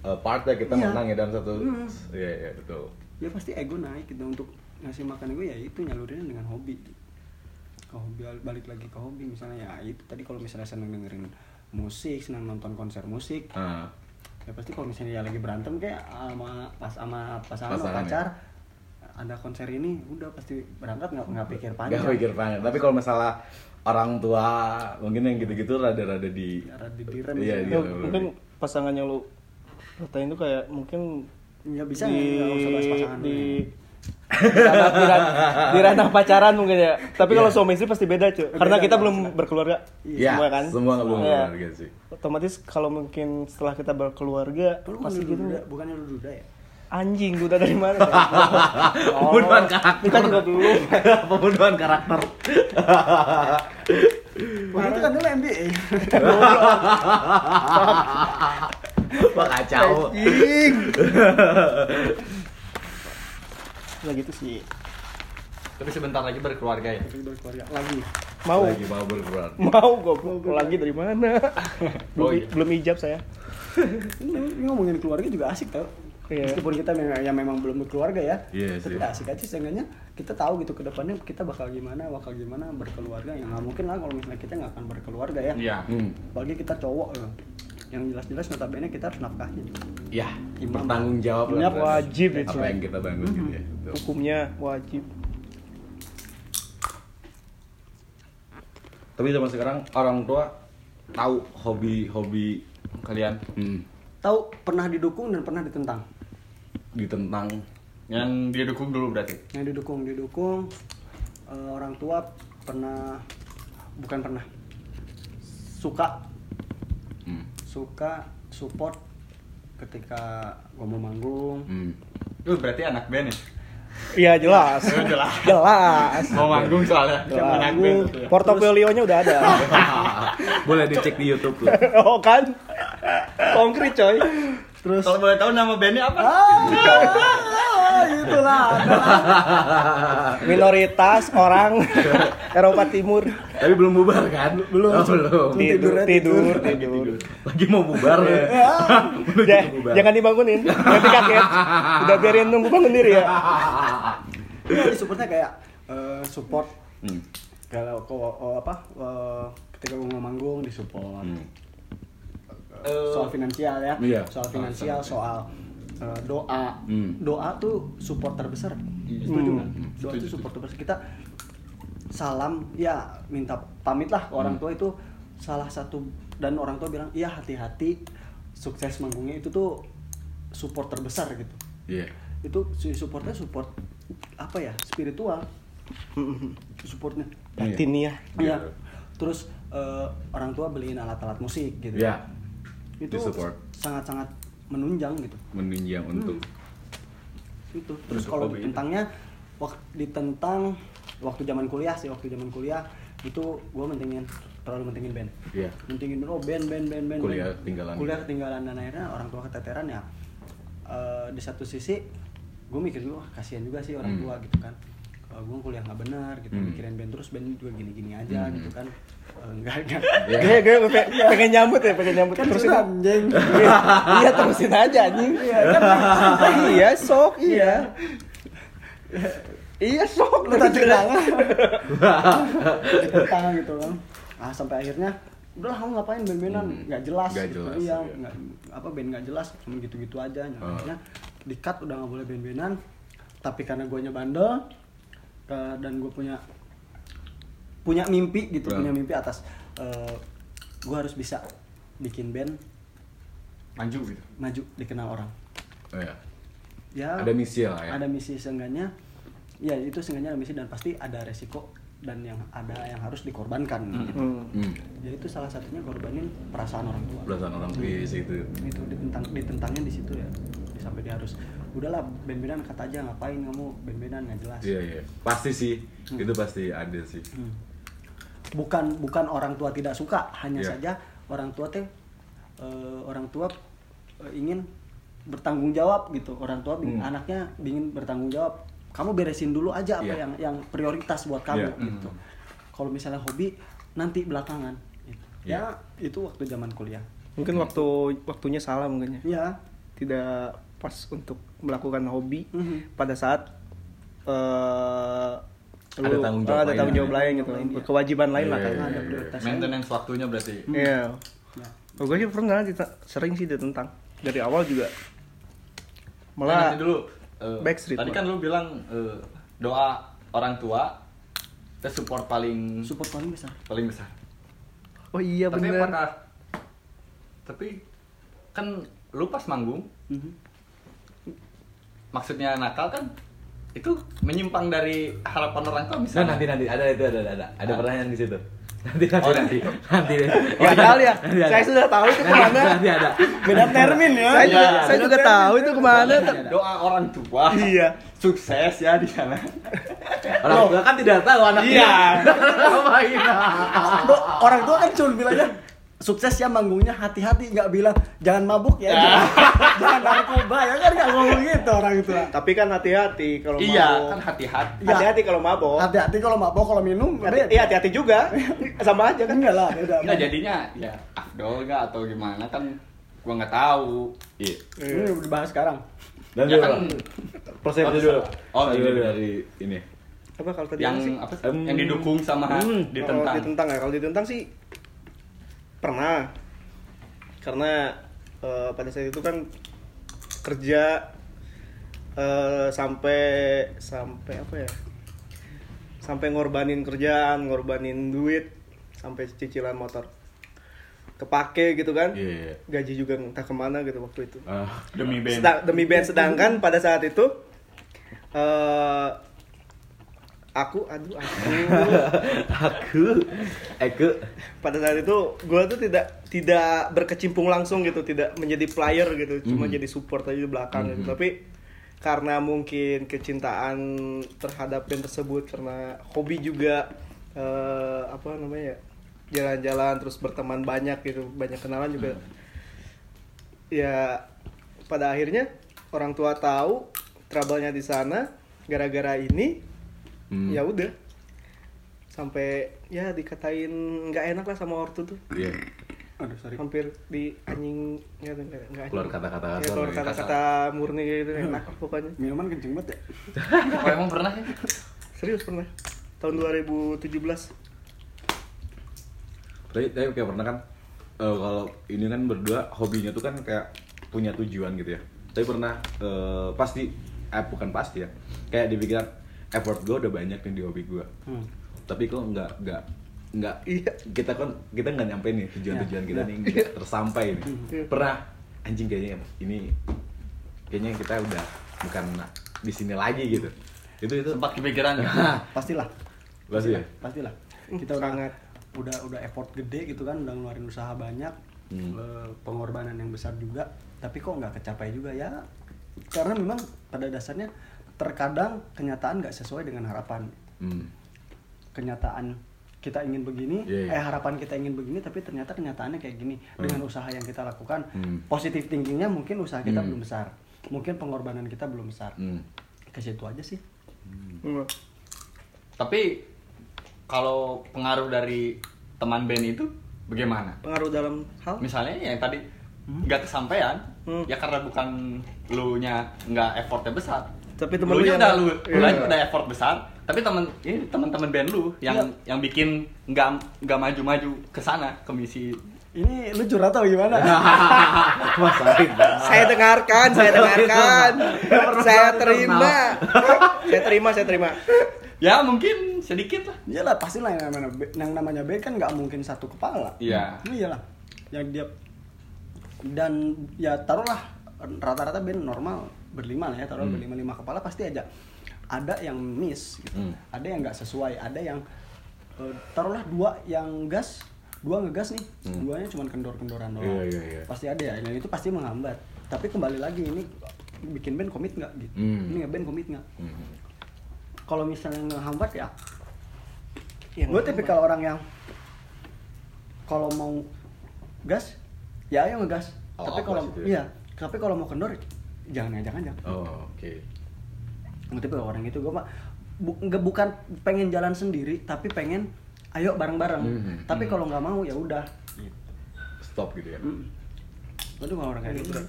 uh, part ya kita Iya. menang ya dalam satu Hmm. iya iya betul ya pasti ego naik gitu untuk ngasih makan ego ya itu nyalurinnya dengan hobi ke hobi balik lagi ke hobi misalnya ya itu tadi kalau misalnya seneng dengerin musik senang nonton konser musik Ah, ya pasti kalau misalnya ya lagi berantem kayak sama pas sama pasangan Pasangan, pacar ada konser ini udah pasti berangkat nggak nggak pikir panjang Gak pikir panjang. Tapi kalau masalah orang tua mungkin yang gitu-gitu rada-rada di Rada direm Iya, iya. Ya, mungkin pasangan yang lu ratain itu kayak mungkin ya bisa di nggak usah bahas pasangan di di ranah, di ranah- di ranah pacaran mungkin ya. Tapi kalau Iya. suami istri pasti beda cuy. Karena Beda, kita belum beda. berkeluarga. Iya, semua kan. semua nggak belum Iya. berkeluarga sih. Otomatis kalau mungkin setelah kita berkeluarga Lu pasti bukan gitu bukannya lu duda ya anjing duda dari mana? ya? Pembunuhan karakter. Kita juga belum. Pembunuhan karakter. Wah, itu kan dulu MBA Wah kacau. Ya gitu sih. Tapi sebentar lagi berkeluarga ya. Tapi berkeluarga lagi Mau. Lagi mau berkeluarga. Mau goblok. Lagi dari mana? belum, Oh, iya. belum ijab saya. ini ngomongin keluarga juga asik tau Iya. meskipun kita memang, ya memang belum berkeluarga ya Iya tapi sih. asik aja seenggaknya kita tahu gitu ke depannya kita bakal gimana bakal gimana berkeluarga ya nggak mungkin lah kalau misalnya kita nggak akan berkeluarga ya Iya. Hmm. apalagi kita cowok ya. yang jelas-jelas notabene kita harus nafkahnya Ya, Imam. bertanggung jawab lah Iya, wajib itu. Apa yang kita bangun gitu ya. Betul. Hukumnya wajib. Tapi zaman sekarang orang tua tahu hobi-hobi Kalian hmm, tahu pernah didukung dan pernah ditentang ditentang yang dia dukung dulu berarti. yang didukung didukung eh, orang tua pernah bukan pernah suka hmm, suka support ketika gua mau manggung hmm. Lu berarti anak band ya? Iya jelas. Jelas. jelas. Mau manggung soalnya. Jelas. Anak band. Portofolionya udah ada. Boleh dicek di YouTube tuh. oh kan? Konkret coy. Terus Kalau boleh tahu nama bandnya apa? ah itulah Minoritas orang Eropa Timur Tapi belum bubar kan? Belum. Oh, belum. tidur tidur tidur. tidur. Lagi mau bubar ya. Menuju Ja- bubar. jangan dibangunin. Nanti kaget. Udah biarin nunggu bangun diri ya. Iya, di supportnya kayak eh, support Hmm. kalau kok oh, apa eh, ketika mau manggung disupport Hmm. Eh, soal finansial ya Iya. soal finansial soal eh, doa Hmm. doa tuh support terbesar setuju nggak doa itu support terbesar kita salam ya minta pamit lah ke orang Hmm. tua itu salah satu dan orang tua bilang iya hati-hati sukses manggungnya itu tuh support terbesar gitu Iya. itu si supportnya support apa ya spiritual supportnya Batin ya. Iya. Terus eh, orang tua beliin alat-alat musik gitu. Iya. Itu sangat-sangat menunjang gitu. Menunjang untuk Itu. Terus kalau ditentangnya waktu ditentang waktu zaman kuliah sih, waktu zaman kuliah itu gue mentingin terlalu mentingin band. Iya. Mentingin oh band band band band. Kuliah band. ketinggalan. Kuliah ketinggalan dan akhirnya orang tua keteteran ya. eh, di satu sisi gue mikir dulu "Wah, kasihan juga sih orang Hmm. tua gitu kan. Kalau gue kuliah nggak benar gitu, Hmm. mikirin band terus band juga gini-gini aja Hmm. gitu kan. Eh, enggak enggak. Iya. Gue gue pe- pengen nyambut ya, pengen nyambut kan terusin. anjing Iya, iya terusin aja anjing. Iya iya sok iya. Iya sok lu tak tangan gitu kan ah sampai akhirnya udah kamu ngapain band-bandan Hmm. nggak jelas Nggak gitu. jelas, iya iya. nggak apa band nggak jelas cuma gitu-gitu aja Nah, Oh. akhirnya di cut udah nggak boleh band-bandan tapi karena guanya bandel ke- dan gue punya punya mimpi gitu Bro. punya mimpi atas eh gue harus bisa bikin band Maju gitu. maju dikenal orang Oh, iya. ya Ada misi lah ya. ada misi seenggaknya ya itu seenggaknya ada misi dan pasti ada resiko dan yang ada yang harus dikorbankan gitu. Hmm. Hmm. ya itu salah satunya korbanin perasaan orang tua Belasan orang di situ. itu ditentang ditentangnya di situ ya sampai dia harus udahlah band-bandan kata aja ngapain kamu band-bandan nggak jelas Iya iya. Pasti sih. Itu pasti ada sih. Hmm. bukan bukan orang tua tidak suka hanya Iya. saja orang tua teh eh, orang tua eh, ingin bertanggung jawab gitu orang tua Hmm. anaknya ingin bertanggung jawab kamu beresin dulu aja apa Iya. yang yang prioritas buat kamu Iya. gitu kalau misalnya hobi nanti belakangan gitu. Iya. ya itu waktu zaman kuliah Mungkin waktu waktunya salah mungkin ya. ya Tidak pas untuk melakukan hobi Mhm. pada saat eh Ada lu- tanggung jawab ada lain tanggung ya. jawab lain gitu, Lain, iya. kewajiban lain lah Iya, kan. iya, ada iya. prioritas Maintenance waktunya berarti. Iya. Ya. Oh, gue sih pernah sering sih ditentang dari awal juga. Malah Malah nanti dulu eh, Backstreet tadi kan lu bilang eh, doa orang tua itu support paling support paling besar paling besar. Oh iya tapi benar. apakah tapi kan lu pas manggung Mhm. Maksudnya nakal kan itu menyimpang dari harapan orang tua Nah, misalnya. nanti nanti ada itu ada ada ada, ada pertanyaan di situ. Nanti nanti Oh, nanti nanti. Gak tahu ya. Saya sudah tahu itu Nanti- ke mana. Nanti ada. beda termin ya Saya juga, saya juga tahu itu ke mana. doa orang tua Iya. sukses ya di sana. Orang tua kan tidak tahu anaknya. Iya. Orang tua kan cuma bilangnya sukses ya manggungnya hati-hati nggak bilang jangan mabuk ya jangan, jangan narkoba ya kan nggak ngomong gitu orang tua Tapi kan hati-hati kalau iya, mabok. kan hati-hati. Ya. Hati-hati kalau mabok. hati-hati kalau mabuk kalau minum Hati-. Iya hati-hati juga. Sama aja kan. enggak lah beda Enggak jadinya ya afdol enggak atau gimana kan gua nggak tahu. Iya. ini udah dibahas sekarang Dan Ya dulu. kan- persepsi Oh, dulu. oh, dulu gitu. dari ini. Apa kalau tadi yang apa sih? yang didukung sama hmm, ditentang. Kalau ditentang ya, kalau ditentang sih pernah. Karena eh, pada saat itu kan kerja eh, sampai sampai apa ya? Sampai ngorbanin kerjaan, ngorbanin duit, sampai cicilan motor. Kepake gitu kan. Iya. Gaji juga entah ke mana gitu waktu itu. Ah, demi band. Sedang- demi band sedangkan pada saat itu eh aku aduh aku. Aku? Aku pada saat itu gue tuh tidak tidak berkecimpung langsung gitu tidak menjadi player gitu cuma Mhm. jadi support aja di belakang gitu. Mhm. tapi karena mungkin kecintaan terhadap band tersebut karena hobi juga eh, apa namanya ya jalan-jalan terus berteman banyak gitu banyak kenalan juga. Ya pada akhirnya orang tua tahu trouble-nya di sana. Gara-gara ini Hmm. ya udah sampai ya dikatain nggak enak lah sama ortu tuh Iya. aduh sorry hampir di anjing nggak nggak. Keluar kata-kata Ya, kasar keluar kata-kata murni gitu enak pokoknya minuman kenceng banget ya Oh, emang pernah ya? serius pernah tahun 2017 Tapi, tapi kayak pernah kan eh, kalau ini kan berdua hobinya tuh kan kayak punya tujuan gitu ya. Tapi pernah eh, pasti eh bukan pasti ya. Kayak dipikiran effort gue udah banyak nih di hobi gue. Hmm. Tapi kok nggak nggak nggak Iya. kita kan kita nggak nyampe nih tujuan-tujuan kita nih nggak tersampai nih. Iya. Pernah anjing kayaknya ini kayaknya kita udah bukan di sini lagi gitu. Itu itu Sempat kepikiran. pastilah pasti ya. pastilah kita udah udah udah effort gede gitu kan udah ngeluarin usaha banyak Hmm. eh, pengorbanan yang besar juga tapi kok nggak kecapai juga ya karena memang pada dasarnya terkadang kenyataan nggak sesuai dengan harapan Hmm. kenyataan kita ingin begini Iya, iya. eh harapan kita ingin begini tapi ternyata kenyataannya kayak gini dengan usaha yang kita lakukan Hmm. positif thinkingnya mungkin usaha kita Hmm. belum besar mungkin pengorbanan kita belum besar Hmm. ke situ aja sih Hmm. Tapi kalau pengaruh dari teman band itu bagaimana? pengaruh dalam hal Misalnya yang tadi nggak kesampaian, Hmm. ya karena bukan lu nya nggak effortnya besar. Tapi temen lu yang- udah lu, Iya. lu udah effort besar, tapi temen ini teman-teman band lu yang Iya. yang bikin nggak nggak maju-maju ke sana ke misi. Ini lu curhat atau gimana? Mas saya dengarkan saya dengarkan. Saya terima. Saya terima saya terima. Ya mungkin sedikit lah. Iyalah pasti lah yang namanya yang namanya band kan nggak mungkin satu kepala. Iya. iyalah yang dia dan ya taruhlah rata-rata band normal berlima lah ya taruh Hmm. berlima lima kepala pasti aja ada yang miss gitu Hmm. ada yang nggak sesuai ada yang eh, taruhlah dua yang gas dua ngegas nih Hmm. duanya cuma kendor-kendoran doang Iya, iya, iya. pasti ada ya dan itu pasti menghambat tapi kembali lagi ini bikin band komit nggak gitu Hmm. ini ngeband komit nggak Hmm. kalau misalnya ngehambat ya Yang gue tipikal orang yang kalau mau gas ya ayo ngegas Oh, tapi kalau ya? iya tapi kalau mau kendor jangan ngajak ngajak Oh, oke. gue tipikal orang itu gue mah bu, nggak bukan pengen jalan sendiri tapi pengen ayo bareng bareng Mhm. tapi kalau nggak mau ya udah. Stop gitu ya. tuh nggak orang kayak gitu.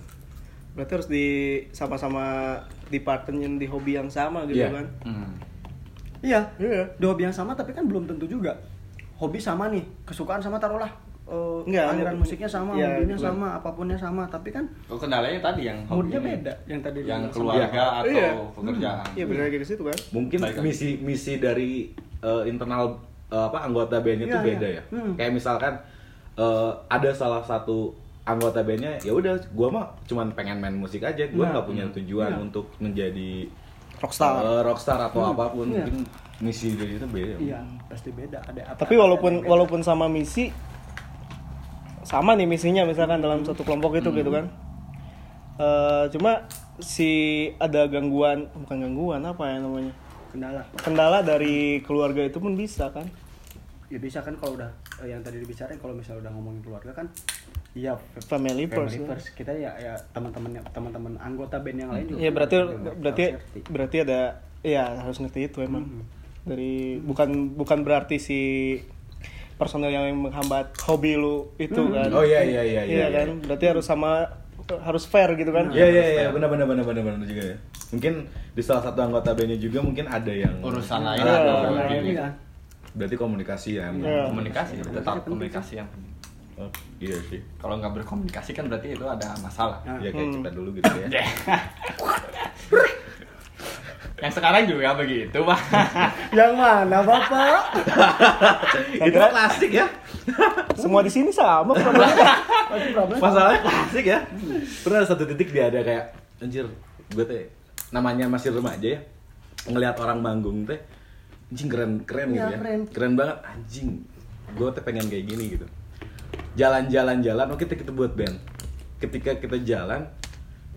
Berarti harus di sama-sama dipartenin di hobi yang sama gitu Iya. kan? Hmm. iya. Iya. Di hobi yang sama tapi kan belum tentu juga. Hobi sama nih kesukaan sama taruhlah eh, Enggak, aliran enggak. musiknya sama, Iya, hobinya bukan. sama, apapunnya sama, tapi kan Oh, kendalanya tadi yang moodnya beda. Yang tadi yang dibilang sama- keluarga atau Iya. pekerjaan. Iya benar kayak situ kan. mungkin Baik misi misi dari eh, internal eh, apa anggota bandnya itu Iya, beda iya. ya Hmm. kayak misalkan eh, ada salah satu anggota bandnya ya udah gua mah cuman pengen main musik aja gua Iya. nggak punya tujuan Iya. untuk menjadi Rockstar. eh, rockstar atau Hmm. apa pun Iya. mungkin misi dari itu beda Iya, pasti beda. Ada apa? Tapi walaupun walaupun sama misi sama nih misinya misalkan dalam satu kelompok itu gitu kan. Eh, cuma si ada gangguan bukan gangguan apa ya namanya kendala. kendala dari keluarga itu pun bisa kan Ya bisa kan kalau udah eh, yang tadi dibicarain kalau misalnya udah ngomongin keluarga kan Iya, Family first, family ya. first. Kita ya ya teman-temannya teman-teman anggota band yang lain juga. ya berarti berarti berarti ada ya harus ngerti itu emang Hmm. dari bukan bukan berarti si personel yang menghambat hobi lu itu kan oh iya iya iya iya kan berarti harus sama harus fair gitu kan Iya iya iya benar benar benar benar benar juga ya. Mungkin di salah satu anggota bandnya juga mungkin ada yang Urusan lain Iya, atau iya, hobi. Iya. Berarti komunikasi ya. emang. Iya. komunikasi Komunikasi tetap penting. komunikasi yang penting. Oh, iya sih. kalau nggak berkomunikasi kan berarti itu ada masalah Nah, Ya kayak Hmm. dulu gitu ya. yang sekarang juga begitu pak Yang mana, Bapak? Itu klasik ya. semua di sini sama problemnya. Masalahnya klasik ya. Pernah ada satu titik dia ada kayak anjir, gue teh namanya masih remaja ya. Ngelihat orang manggung teh anjing keren keren gitu Iya, ya. keren. banget anjing. Gue teh pengen kayak gini gitu. Jalan-jalan jalan, oke kita, kita buat band. Ketika kita jalan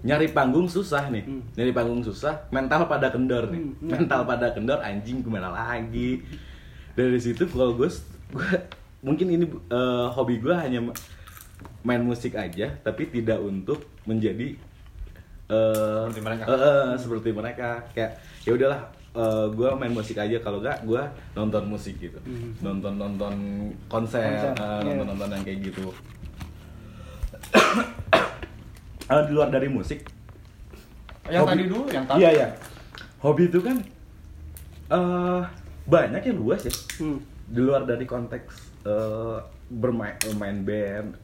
nyari panggung susah nih. Hmm. Nyari panggung susah, mental pada kendor nih. Hmm, iya. Mental pada kendor anjing ke mana lagi. Dari situ kalau gue gue mungkin ini eh, hobi gue hanya main musik aja tapi tidak untuk menjadi eh Seperti mereka. eh, eh, seperti mereka kayak ya udahlah gue main musik aja kalau enggak gue nonton musik gitu Hmm. nonton nonton konser, Konser, eh, iya. nonton nonton yang kayak gitu Eh, di luar dari musik yang Hobi- tadi dulu yang tadi iya iya hobi itu kan eh banyak ya luas ya Hmm. di luar dari konteks eh, bermain main band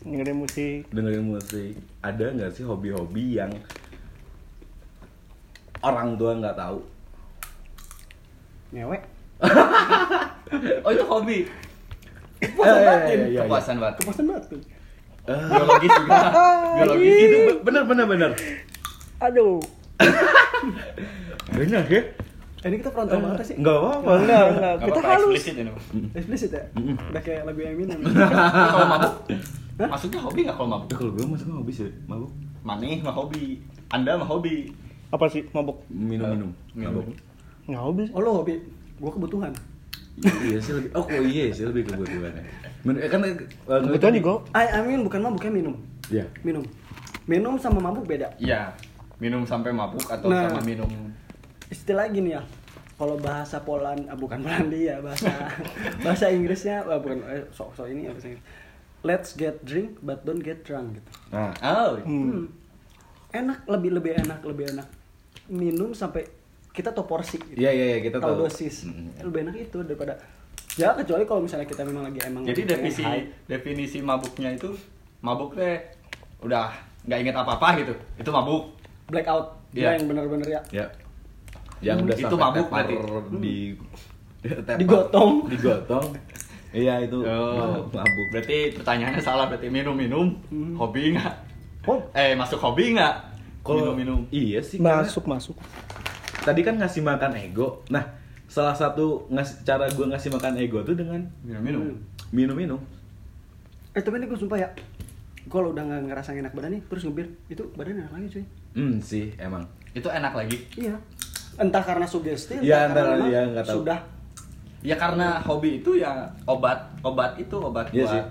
dengerin musik dengerin musik ada nggak sih hobi-hobi yang orang tua nggak tahu Ngewek. oh itu hobi Kepuasan batin. iya, iya. kepuasan batin Kepuasan banget tuh. Eh, biologis juga biologis itu. Bener bener bener. Aduh. Bener ya? Eh, Ini kita frontal banget sih. nggak apa-apa. Enggak enggak Nggak kita halus. eksplisit ini Eksplisit ya? Udah kayak lagu yang. Tapi kalau mabuk? Maksudnya hobi nggak kalau mabuk? Eh, kalau gue masuk hobi sih mabuk. Maneh mah hobi. Anda mah hobi. Apa sih mabuk? Minum minum minum. Mabuk. Nggak hobi Oh lo hobi? Gua kebutuhan. iya sih lebih oh iya sih lebih kebutuhan ya Men- eh, kan eh, kebetulan juga I, I mean bukan mabuk, kayak minum. Iya. Minum. Minum sama mabuk beda. iya minum sampai mabuk atau Nah. sama minum Istilah gini ya. Kalau bahasa Poland, ah, bukan Polandia, bahasa bahasa Inggrisnya, ah, bukan eh, sok sok ini ya bahasa Inggris. Let's get drink but don't get drunk gitu. nah oh Hmm. Enak, lebih lebih enak, lebih enak. Minum sampai kita tahu porsi gitu. Iya, iya, iya, kita tahu tahu. dosis. Hmm. Lebih enak itu daripada ya kecuali kalau misalnya kita memang lagi emang jadi definisi high. definisi mabuknya itu mabuk teh udah nggak inget apa apa gitu. Itu mabuk. Blackout. Dia yang benar-benar ya. Ya. Yang udah Itu sampai mabuk berarti. di tepar- Digotong. digotong. Iya itu Oh, mabuk. Berarti pertanyaannya salah berarti minum minum Hmm. hobi nggak? Oh. eh masuk hobi nggak? Kalau- minum minum iya sih karena masuk masuk. tadi kan ngasih makan ego. Nah salah satu ngasih cara gue ngasih makan ego tuh dengan minum minum minum minum eh tapi ini gue sumpah ya kalau udah nggak ngerasa enak badan nih terus ngebir itu badan enak lagi cuy. Hmm sih emang. Itu enak lagi. Iya. Entah karena sugesti Iya, entah antara karena memang nggak tahu. sudah. Ya karena hobi itu ya obat obat itu obat Iya buat sih.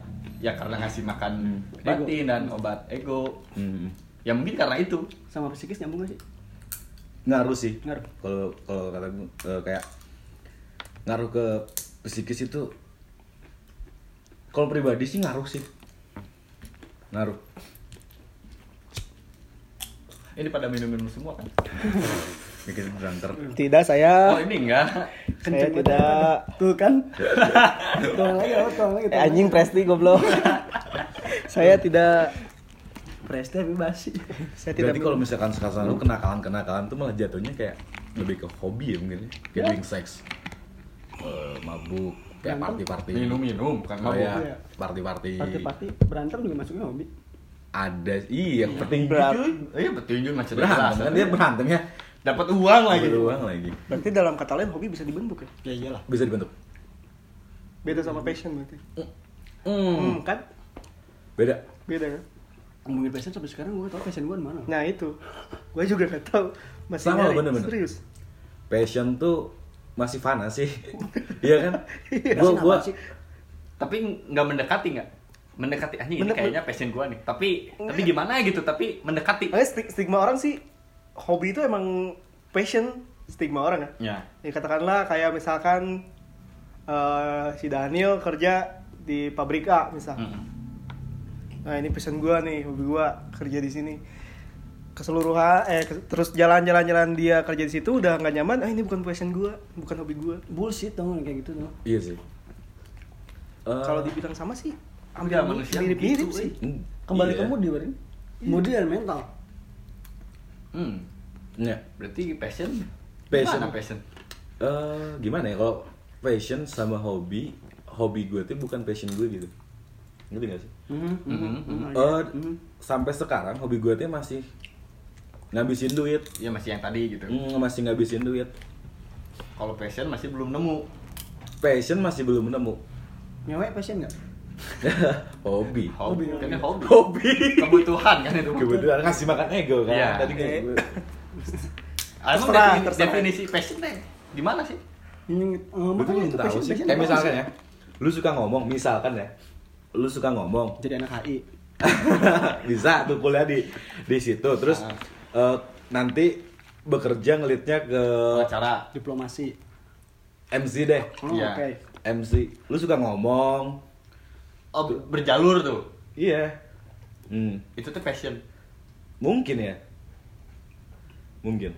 ya karena ngasih makan Hmm. batin dan obat ego. Hmm. ya mungkin karena itu. Sama psikis nyambung gak sih? Ngaruh sih. Ngaruh. kalau kalau kata gue eh, kayak ngaruh ke psikis itu kalau pribadi sih ngaruh sih ngaruh ini pada minum minum semua kan bikin berantem Tidak saya. Oh ini enggak. saya tidak. Tuh kan. Tuang lagi, tuang lagi. Eh, anjing presti goblok. saya tidak Presti tapi basi. saya tidak Berarti kalau misalkan sekarang lu kenakalan-kenakalan tuh malah jatuhnya kayak lebih ke hobi ya mungkin ya. Gambling seks. Eh, mabuk, kayak party-party. Minum-minum bukan Oh, mabuk. ya. Iya. Party-party. Party-party berantem juga masuknya hobi. Ada iya petinju Berat. cuy. Iya petinju maksudnya Berantem jelas. kan dia berantem ya. dapat uang lagi. Beruang lagi. berarti dalam kata lain hobi bisa dibentuk ya Ya iyalah. Bisa dibentuk. beda sama passion berarti Hmm. hmm, kan Beda. beda kan Ngomongin passion sampai sekarang gue tau passion gue mana. nah itu gue juga gak tahu masih Sama, bener-bener. serius Passion tuh masih fana sih. Iya kan? Iya. Gua gua? Tapi nggak mendekati nggak? Mendekati anjing ini Mendek- kayaknya passion gua nih. Tapi tapi gimana gitu? Tapi mendekati. Makanya sti- stigma orang sih hobi itu emang passion stigma orang ya. Ya. Ya katakanlah kayak misalkan eh, si Daniel kerja di pabrik A misal. Mm-mm. Nah ini passion gua nih, hobi gua kerja di sini. Keseluruhan eh ke- terus jalan-jalan-jalan dia kerja di situ udah nggak nyaman, ah ini bukan passion gua, bukan hobi gua. Bullshit dong kayak gitu tuh. Iya sih. Eh, Kalau dibilang sama sih hampir Enggak, manusia mirip-mirip begitu, sih. hmm, Kembali iya. ke mood dia berarti. Mood dan mental. Hmm. Iya. Berarti passion. Passion. Gimana passion? Eh, gimana ya kalau passion sama hobi, hobi gue tuh bukan passion gue gitu. Ngerti gak sih? Mhm, mhm, Mhm, mhm. Eh, Mhm. sampai sekarang hobi gue tuh masih ngabisin duit. Ya masih yang tadi gitu. Hmm, masih ngabisin duit. Kalau passion masih belum nemu. Passion masih belum nemu. Nyewe passion nggak? hobi. Hobi, kan hobi. Hobi. Kebutuhan kan itu. Kebetulan ngasih makan ego kan. Iya. Tadi kan gue. Ah, Emang Terserah, defini- terserah. definisi passion deh gimana sih? Ini eh, Gue makanya itu tahu passion, sih. passion Kayak misalkan sih? ya, lu suka ngomong, misalkan ya, lu suka ngomong, Jadi anak HI. bisa tuh kuliah di di situ, terus Ah. Eh, nanti bekerja ngelitnya ke Acara. Diplomasi. MC deh, Oh, Iya. oke. MC. Lu suka ngomong, Oh, berjalur tuh. iya, hmm, Itu tuh passion. mungkin ya, mungkin.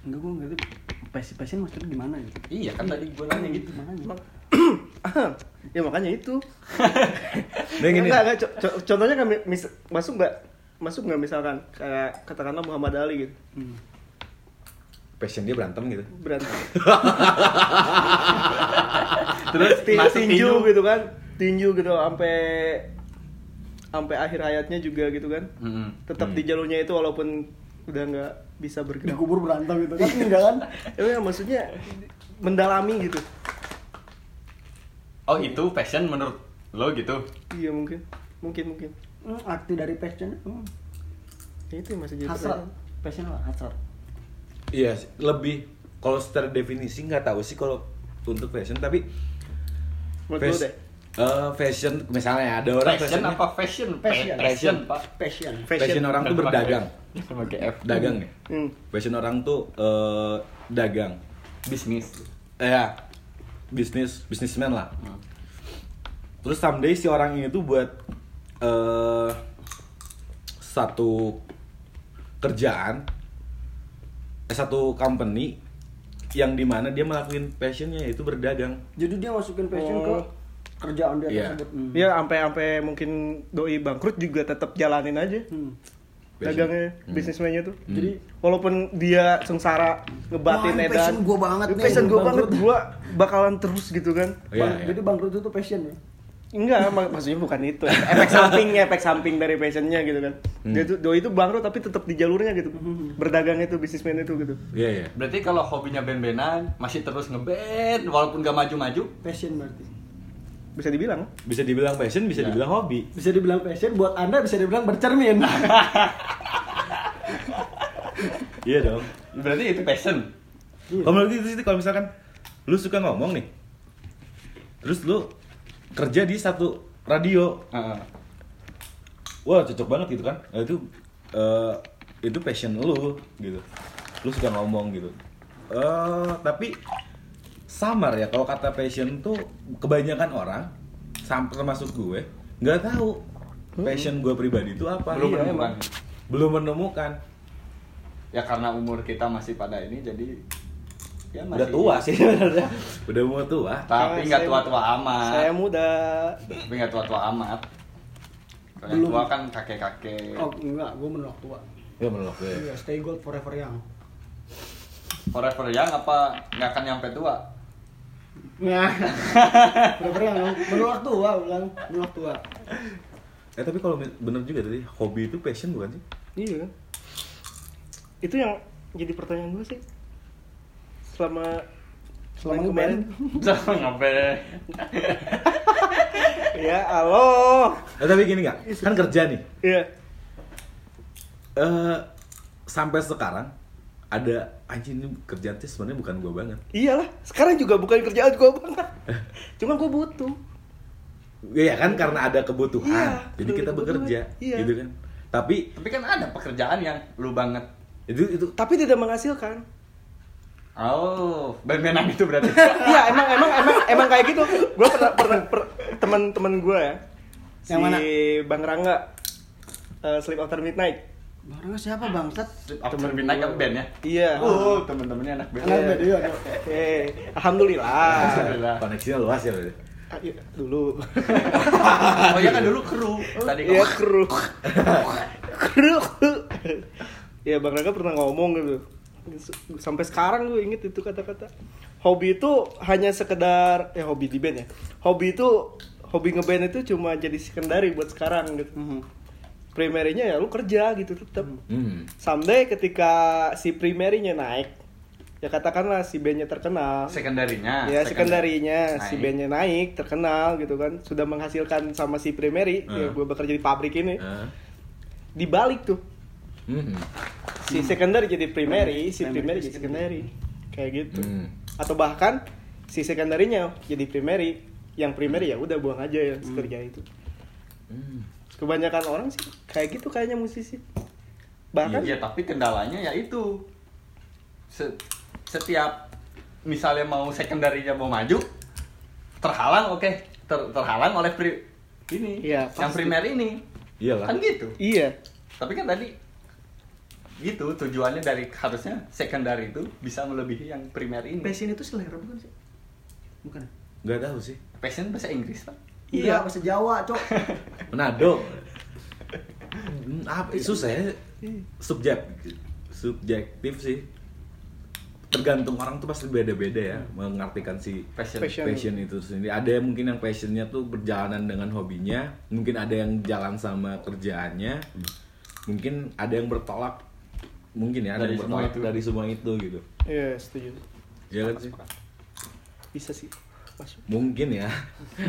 Enggak gue ngerti passion passion maksudnya gimana gitu. Iya kan tadi gue nanya gitu. Makanya. ya makanya itu. Nah gini, Enggak, enggak, co- co- contohnya kan mis- masuk nggak masuk nggak misalkan? Kayak katakanlah Muhammad Ali gitu. Hmm. passion dia berantem gitu. berantem. Terus Ti- masuk tinju gitu kan? Tinju gitu sampai sampai akhir hayatnya juga gitu kan? Mm-mm. tetap di jalurnya itu walaupun udah nggak bisa bergerak. Dikubur berantem gitu kan? Enggak kan? ya maksudnya mendalami gitu. Oh itu passion menurut lo gitu? iya mungkin. Mungkin mungkin Hmm, arti dari passion hmm. ya itu yang masih jadi hasrat. pertanyaan. Passion apa? Hasrat. Iya, sih, lebih kalau secara definisi nggak tahu sih kalau untuk fashion, tapi Fas- deh eh, fashion misalnya ada orang fashionnya- apa fashion? Passion. Passion pak. Passion. fashion, orang tuh berdagang Sebagai F. dagang ya hmm. fashion orang tuh eh, dagang Bisnis. eh, ya bisnis bisnismen lah Hmm. terus someday si orang ini tuh buat eh satu kerjaan eh, satu company yang di mana dia melakukan passionnya yaitu berdagang Jadi dia masukin passion Oh. ke kerjaan dia Iya. tersebut. Hmm. ya sampai sampai mungkin doi bangkrut juga tetap jalanin aja Hmm. Passion. dagangnya Hmm. bisnismennya tuh Hmm. jadi walaupun dia sengsara ngebatin Wah, edan passion gua banget nih, passion gua bangkrut. banget gua bakalan terus gitu kan Iya, Bang- iya. Jadi bangkrut itu passion ya. Enggak mak- maksudnya bukan itu efek sampingnya efek samping dari passionnya gitu kan Hmm. dia tuh doi itu bangkrut tapi tetap di jalurnya gitu Hmm. berdagang itu bisnismen itu gitu iya iya Berarti kalau hobinya band-bandan masih terus ngeband walaupun gak maju-maju. Passion berarti. bisa dibilang bisa dibilang passion bisa Ya. dibilang hobi Bisa dibilang passion buat Anda bisa dibilang bercermin. iya dong Berarti itu passion. Kalau menurut itu sih kalau misalkan lu suka ngomong nih, terus lu kerja di satu radio, Heeh. wah cocok banget gitu kan? Nah, itu eh, itu passion lu gitu, lu suka ngomong gitu. Eh tapi samar ya kalau kata passion tuh kebanyakan orang, sampai termasuk gue, nggak tahu passion gue pribadi itu apa. Belum Iya, menemukan. emang. Belum menemukan. ya karena umur kita masih pada ini jadi ya masih Udah tua sih sebenarnya. Udah mau tua. tapi nggak tua-tua amat Saya muda. tapi nggak tua-tua amat kalau yang tua kan kakek-kakek Oh enggak, gue menolak tua. Ya menolak gue. Iya, stay gold forever young. forever young apa nggak akan nyampe tua Nah, forever young. Menolak tua, ulang menolak tua. Eh tapi kalau bener juga tadi hobi itu passion bukan sih? Iya kan? Itu yang jadi pertanyaan gue sih. Selama Selama main kemarin. jangan ngapain ya, halo. Eh tapi gini nggak? Kan kerja nih. Iya. Eh sampai sekarang ada anjing ini kerjaan sih sebenarnya bukan gue banget. Iyalah, sekarang juga bukan kerjaan gue banget. Cuma gue butuh. Iya kan karena ada kebutuhan. Iya, Jadi kita kebutuhan. bekerja, Iya. gitu kan. Tapi tapi kan ada pekerjaan yang lu banget itu itu Tapi tidak menghasilkan. Oh band-bandan itu berarti Iya, emang emang emang emang kayak gitu. Gue pernah pernah per- teman-teman gue ya. Yang si mana? Bang Rangga eh, Sleep After Midnight. Barangnya siapa bangsat? After Midnight kan band ya Iya. oh temen-temennya anak band Anak band iya. iya. Eh, alhamdulillah. Alhamdulillah. koneksinya luas ya berarti. Ah, iya, dulu. oh ya kan dulu kru tadi Iya kru. kru. Iya Bang Rangga pernah ngomong gitu. Sampai sekarang gue inget itu kata-kata. Hobi itu hanya sekedar ya hobi di band ya. Hobi itu hobi ngeband itu cuma jadi secondary buat sekarang gitu. Mhm. Primerinya ya lu kerja gitu tetap. Hmm. Someday ketika si primerinya naik, ya katakanlah si bandnya terkenal. sekundarinya ya sekundarinya si bandnya naik terkenal gitu kan sudah menghasilkan sama si primary Hmm. ya gue bekerja di pabrik ini Eh. dibalik tuh Hmm. si secondary jadi primary si Primary primary jadi secondary kayak gitu Hmm. atau bahkan si secondary-nya jadi primary yang primary ya udah buang aja ya kerja itu Hmm. kebanyakan orang sih kayak gitu kayaknya musisi bahkan Iya, tapi kendalanya ya itu. Se- setiap misalnya mau sekundarinya mau maju, terhalang oke, Ter- terhalang oleh pri- ini, Iya, yang primer ini. Iyalah. Kan gitu. iya Tapi kan tadi gitu tujuannya dari harusnya secondary itu bisa melebihi yang primer ini. Passion itu selera bukan sih? Bukan. Nggak tahu sih. Passion bahasa Inggris, Pak. Iya, bahasa Jawa, Cok. Manado. Hmm, apa susah ya? Subjek subjektif sih. Tergantung orang tuh pasti beda-beda ya mengartikan si Passion. Passion. passion itu sendiri. Ada yang mungkin yang passionnya tuh berjalanan dengan hobinya, mungkin ada yang jalan sama kerjaannya, mungkin ada yang bertolak, mungkin ya ada Dari yang semua itu. dari semua itu gitu. iya setuju Ya kan sih? bisa sih masuk Mungkin ya,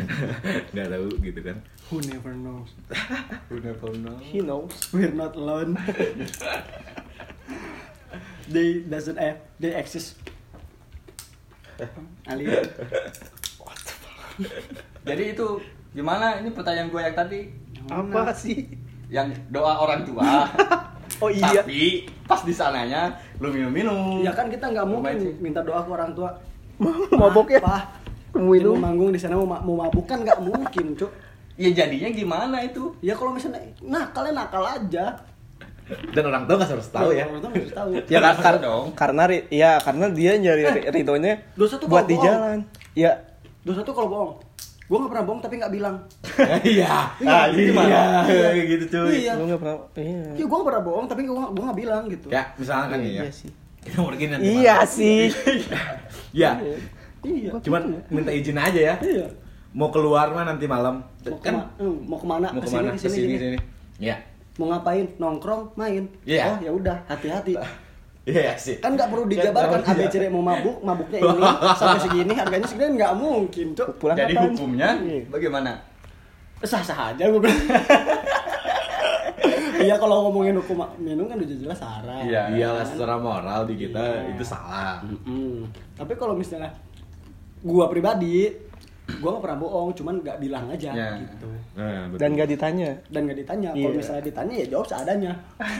nggak tahu gitu kan. Who never knows. Who never know. he knows We're not alone. they doesn't have, they exist. Alien. Jadi itu gimana ini pertanyaan gue yang tadi apa sih yang doa orang tua. Oh iya Tapi pas di sananya lu minum-minum. Ya kan kita nggak mungkin Lumayan minta doa ke orang tua. mabok ya Pak, Mau mau minum. manggung di sana mau, ma- mau mabuk kan nggak mungkin, Cuk. Ya jadinya gimana itu? Ya kalau misalnya nakal ya nakal aja. Dan orang tua nggak harus tahu ya. Orang tua harus tahu. ya Harus kar- dong. karena ya karena dia nyari ri- ridhonya Dosa tuh buat di bohong. jalan ya Dosa tuh kalau bohong. Gue nggak pernah bohong tapi nggak bilang. Iya. Ah, itu gimana? Iya, kayak gitu cuy. Iya. lu nggak pernah iya Ya gue nggak pernah bohong tapi gue gue nggak bilang gitu. Ya, misalnya kan nih ya. iya sih Kita pergi nanti iya sih Ya, Iya. cuman minta izin aja ya. Iya. Mau keluar mah nanti malam. Mau Kan? Hmm, mau ke mana? mau Ke sini, ke mana? ke sini, Ke sini, sini. sini. Iya. Mau ngapain? Nongkrong, main. Iya. Oh ya udah, hati-hati. Iya sih. Kan nggak perlu dijabarkan Iya. ABCD mau mabuk, mabuknya ini sampai segini, harganya segini nggak mungkin, Cuk. pulang Jadi kapan? hukumnya Iya. bagaimana? Sah-sah aja gue bilang. Iya kalau ngomongin hukum minum kan udah jelas haram. Iya. Iyalah secara moral di kita Iya. itu salah. Mm-mm. Tapi kalau misalnya gua pribadi, gua nggak pernah bohong, cuman nggak bilang aja Ya. gitu. Nah, betul. dan gak ditanya Dan nggak ditanya. Kalau Iya. misalnya ditanya ya jawab seadanya.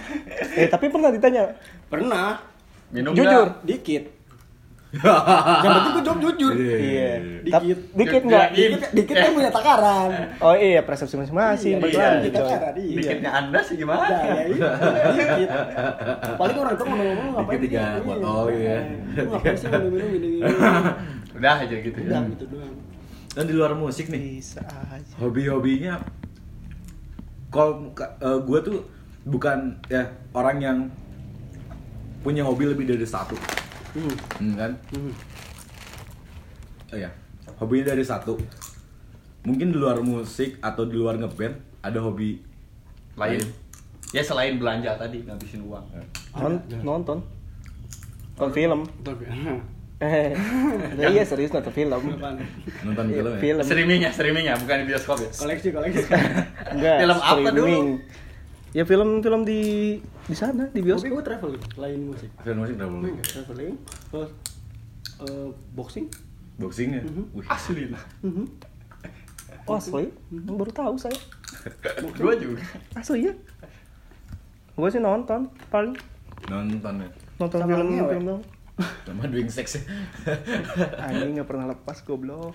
eh tapi pernah ditanya Pernah, Minum Jujur. nggak? dikit. Yang penting gue jawab jujur. Iya. Dikit. Dikit nggak? Dikit, dikit kan punya takaran. Oh iya, persepsi masing-masing. Iya, iya, takaran. Iya. Dikitnya anda sih gimana? Nah, ya itu, dikit. Paling orang itu ngomong-ngomong ngapain Dikit tiga Iya. botol ya. Ngapain sih minum-minum gini-gini? Udah aja gitu ya. Udah gitu doang. Dan di luar musik nih, Bisa aja. hobi-hobinya kalau gue tuh bukan ya orang yang punya hobi lebih dari satu Hmm. Hmm, kan Hmm. oh ya hobinya dari satu mungkin di luar musik atau di luar ngeband ada hobi Lain. Ya selain belanja tadi ngabisin uang. Non- nonton. Nonton film. Tapi, Eh, iya serius nonton film. nonton Iya, film ya Film. Streamingnya, streamingnya bukan di bioskop ya. Koleksi, koleksi. Enggak. Film apa streaming. Ya film-film di di sana di bioskop. gue traveling, lain musik. film musik berapa Hmm, traveling, terus eh, boxing. boxing ya Mhm. Wih, Asli lah. Mhm. Oh, asli? Baru tahu saya. Gua juga. Asli ya? Gue sih nonton paling nonton ya nonton Sama film ngewe. film sama doing sex ya Anjing nggak pernah lepas goblok.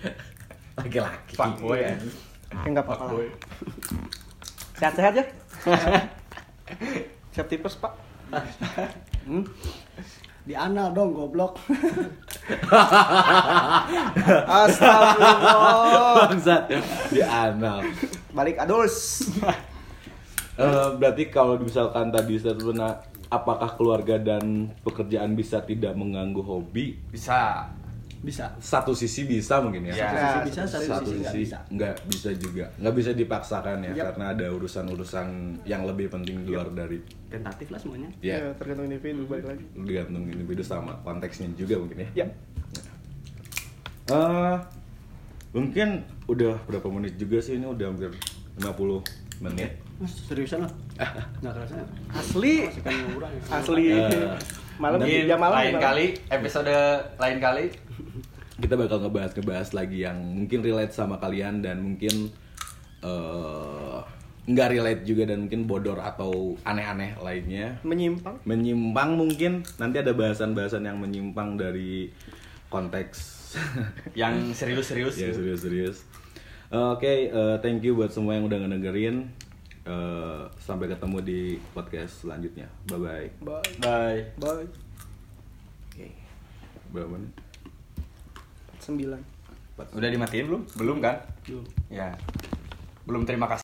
laki-laki Fuckboy ya. Ya nggak apa-apa. Sehat-sehat ya. Siap tipes pak. Hmm? Di anal dong, goblok. Astagfirullah. bangsat di anal Balik adus. Eh, berarti kalau misalkan tadi saya pernah apakah keluarga dan pekerjaan bisa tidak mengganggu hobi Bisa. Bisa. satu sisi bisa mungkin ya, Ya. Satu sisi bisa, satu, satu sisi nggak sisi bisa. nggak bisa juga nggak bisa dipaksakan ya Yap. karena ada urusan-urusan yang lebih penting di luar dari Tentatif lah semuanya. ya Ya, tergantung individu balik lagi. tergantung individu sama konteksnya juga mungkin ya Ya. Eh, mungkin udah berapa menit juga sih ini udah hampir 50 menit Mas, seriusan lah. Nggak kerasa. Asli. Ya. Asli. Eh, malam Mungkin jam malam lain malam. kali episode lain kali kita bakal ngebahas-ngebahas lagi yang mungkin relate sama kalian dan mungkin eh, nggak relate juga dan mungkin bodor atau aneh-aneh lainnya menyimpang. menyimpang mungkin nanti ada bahasan-bahasan yang menyimpang dari konteks yang serius-serius. ya serius-serius oke eh, thank you buat semua yang udah ngedengerin Eh, sampai ketemu di podcast selanjutnya bye bye Bye. Bye. Bye. oke berapa menit Sembilan. Udah dimatiin belum? Belum kan? Belum. Ya. Belum terima kasih.